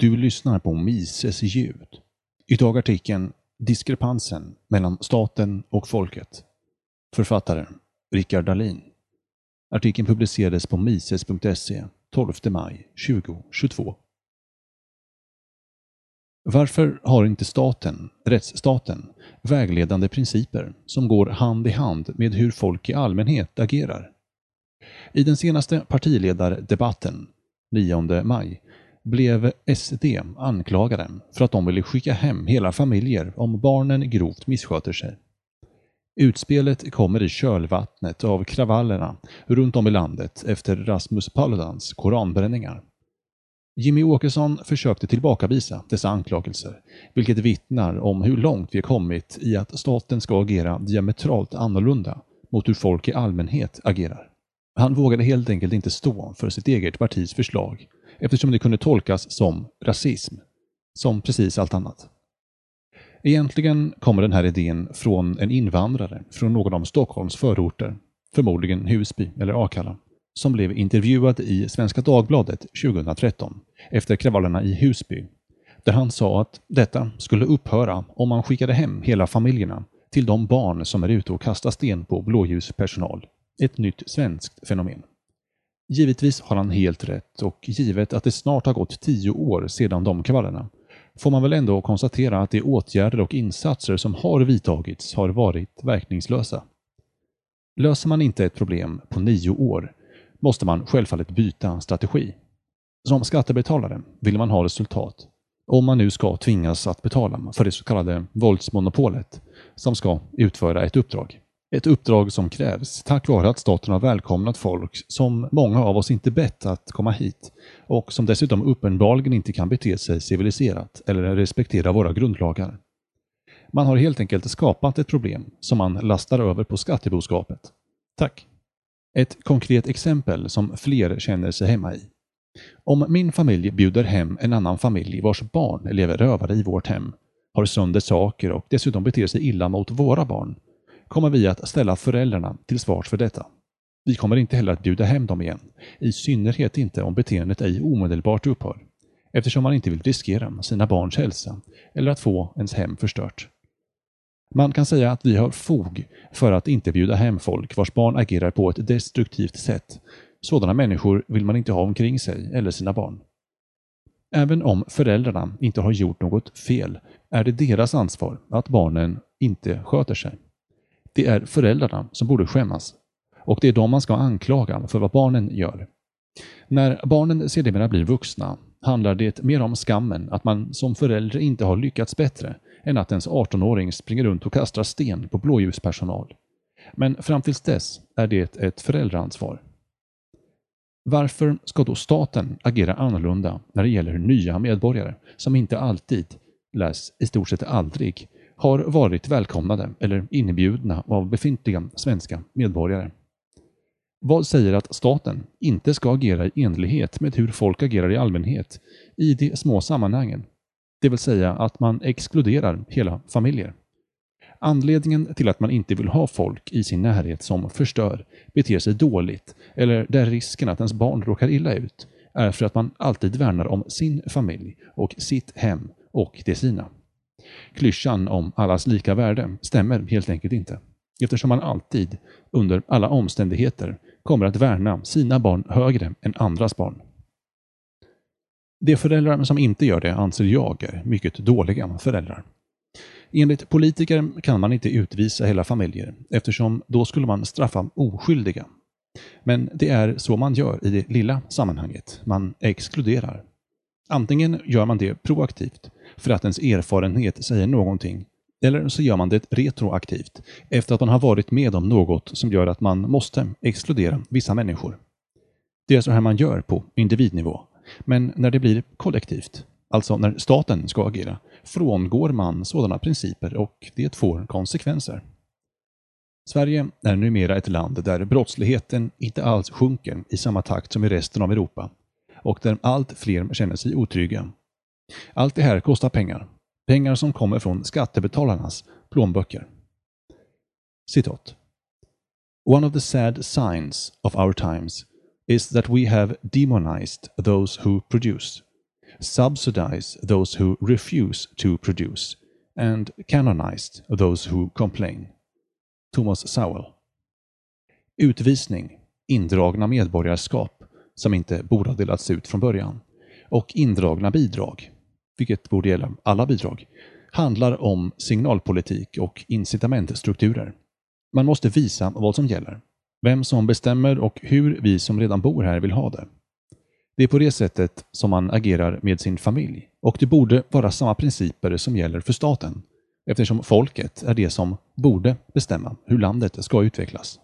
Du lyssnar på Mises ljud. Idag artikeln Diskrepansen mellan staten och folket. Författare Rickard Dahlin. Artikeln publicerades på mises.se 12 maj 2022. Varför har inte staten, rättsstaten, vägledande principer som går hand i hand med hur folk i allmänhet agerar? I den senaste partiledardebatten, 9 maj, blev SD anklagade för att de ville skicka hem hela familjer om barnen grovt missköter sig. Utspelet kommer i kölvattnet av kravallerna runt om i landet efter Rasmus Paludans koranbränningar. Jimmy Åkesson försökte tillbakavisa dessa anklagelser, vilket vittnar om hur långt vi kommit i att staten ska agera diametralt annorlunda mot hur folk i allmänhet agerar. Han vågade helt enkelt inte stå för sitt eget partis förslag eftersom det kunde tolkas som rasism, som precis allt annat. Egentligen kommer den här idén från en invandrare från någon av Stockholms förorter, förmodligen Husby eller Akalla, som blev intervjuad i Svenska Dagbladet 2013 efter kravallerna i Husby, där han sa att detta skulle upphöra om man skickade hem hela familjerna till de barn som är ute och kastar sten på blåljuspersonal. Ett nytt svenskt fenomen. Givetvis har han helt rätt och givet att det snart har gått tio år sedan de kravallerna får man väl ändå konstatera att de åtgärder och insatser som har vidtagits har varit verkningslösa. Löser man inte ett problem på nio år måste man självfallet byta strategi. Som skattebetalare vill man ha resultat om man nu ska tvingas att betala för det så kallade våldsmonopolet som ska utföra ett uppdrag. Ett uppdrag som krävs tack vare att staten har välkomnat folk som många av oss inte bett att komma hit och som dessutom uppenbarligen inte kan bete sig civiliserat eller respektera våra grundlagar. Man har helt enkelt skapat ett problem som man lastar över på skatteboskapet. Tack. Ett konkret exempel som fler känner sig hemma i. Om min familj bjuder hem en annan familj vars barn lever rövare i vårt hem, har sönder saker och dessutom beter sig illa mot våra barn, kommer vi att ställa föräldrarna till svars för detta. Vi kommer inte heller att bjuda hem dem igen, i synnerhet inte om beteendet ej omedelbart upphör, eftersom man inte vill riskera sina barns hälsa eller att få ens hem förstört. Man kan säga att vi har fog för att inte bjuda hem folk vars barn agerar på ett destruktivt sätt. Sådana människor vill man inte ha omkring sig eller sina barn. Även om föräldrarna inte har gjort något fel är det deras ansvar att barnen inte sköter sig. Det är föräldrarna som borde skämmas. Och det är de man ska anklaga för vad barnen gör. När barnen sedermera blir vuxna handlar det mer om skammen att man som förälder inte har lyckats bättre än att ens 18-åring springer runt och kastar sten på blåljuspersonal. Men fram tills dess är det ett föräldraansvar. Varför ska då staten agera annorlunda när det gäller nya medborgare som inte alltid, läs i stort sett aldrig, har varit välkomnade eller inbjudna av befintliga svenska medborgare. Vad säger att staten inte ska agera i enlighet med hur folk agerar i allmänhet i de små sammanhangen? Det vill säga att man exkluderar hela familjer. Anledningen till att man inte vill ha folk i sin närhet som förstör, beter sig dåligt eller där risken att ens barn råkar illa ut är för att man alltid värnar om sin familj och sitt hem och det sina. Klyschan om allas lika värde stämmer helt enkelt inte, eftersom man alltid, under alla omständigheter, kommer att värna sina barn högre än andras barn. De föräldrar som inte gör det anser jag är mycket dåliga föräldrar. Enligt politiker kan man inte utvisa hela familjer eftersom då skulle man straffa oskyldiga. Men det är så man gör i det lilla sammanhanget. Man exkluderar. Antingen gör man det proaktivt, för att ens erfarenhet säger någonting, eller så gör man det retroaktivt, efter att man har varit med om något som gör att man måste exkludera vissa människor. Det är så här man gör på individnivå. Men när det blir kollektivt, alltså när staten ska agera, frångår man sådana principer och det får konsekvenser. Sverige är numera ett land där brottsligheten inte alls sjunker i samma takt som i resten av Europa och där allt fler känner sig otrygga. Allt det här kostar pengar. Pengar som kommer från skattebetalarnas plånböcker. Citat. One of the sad signs of our times is that we have demonized those who produce. subsidize those who refuse to produce and canonized those who complain. Thomas Sowell. Utvisning, indragna medborgarskap som inte borde ha delats ut från början och indragna bidrag, vilket borde gälla alla bidrag, handlar om signalpolitik och incitamentstrukturer. Man måste visa vad som gäller, vem som bestämmer och hur vi som redan bor här vill ha det. Det är på det sättet som man agerar med sin familj och det borde vara samma principer som gäller för staten eftersom folket är det som borde bestämma hur landet ska utvecklas.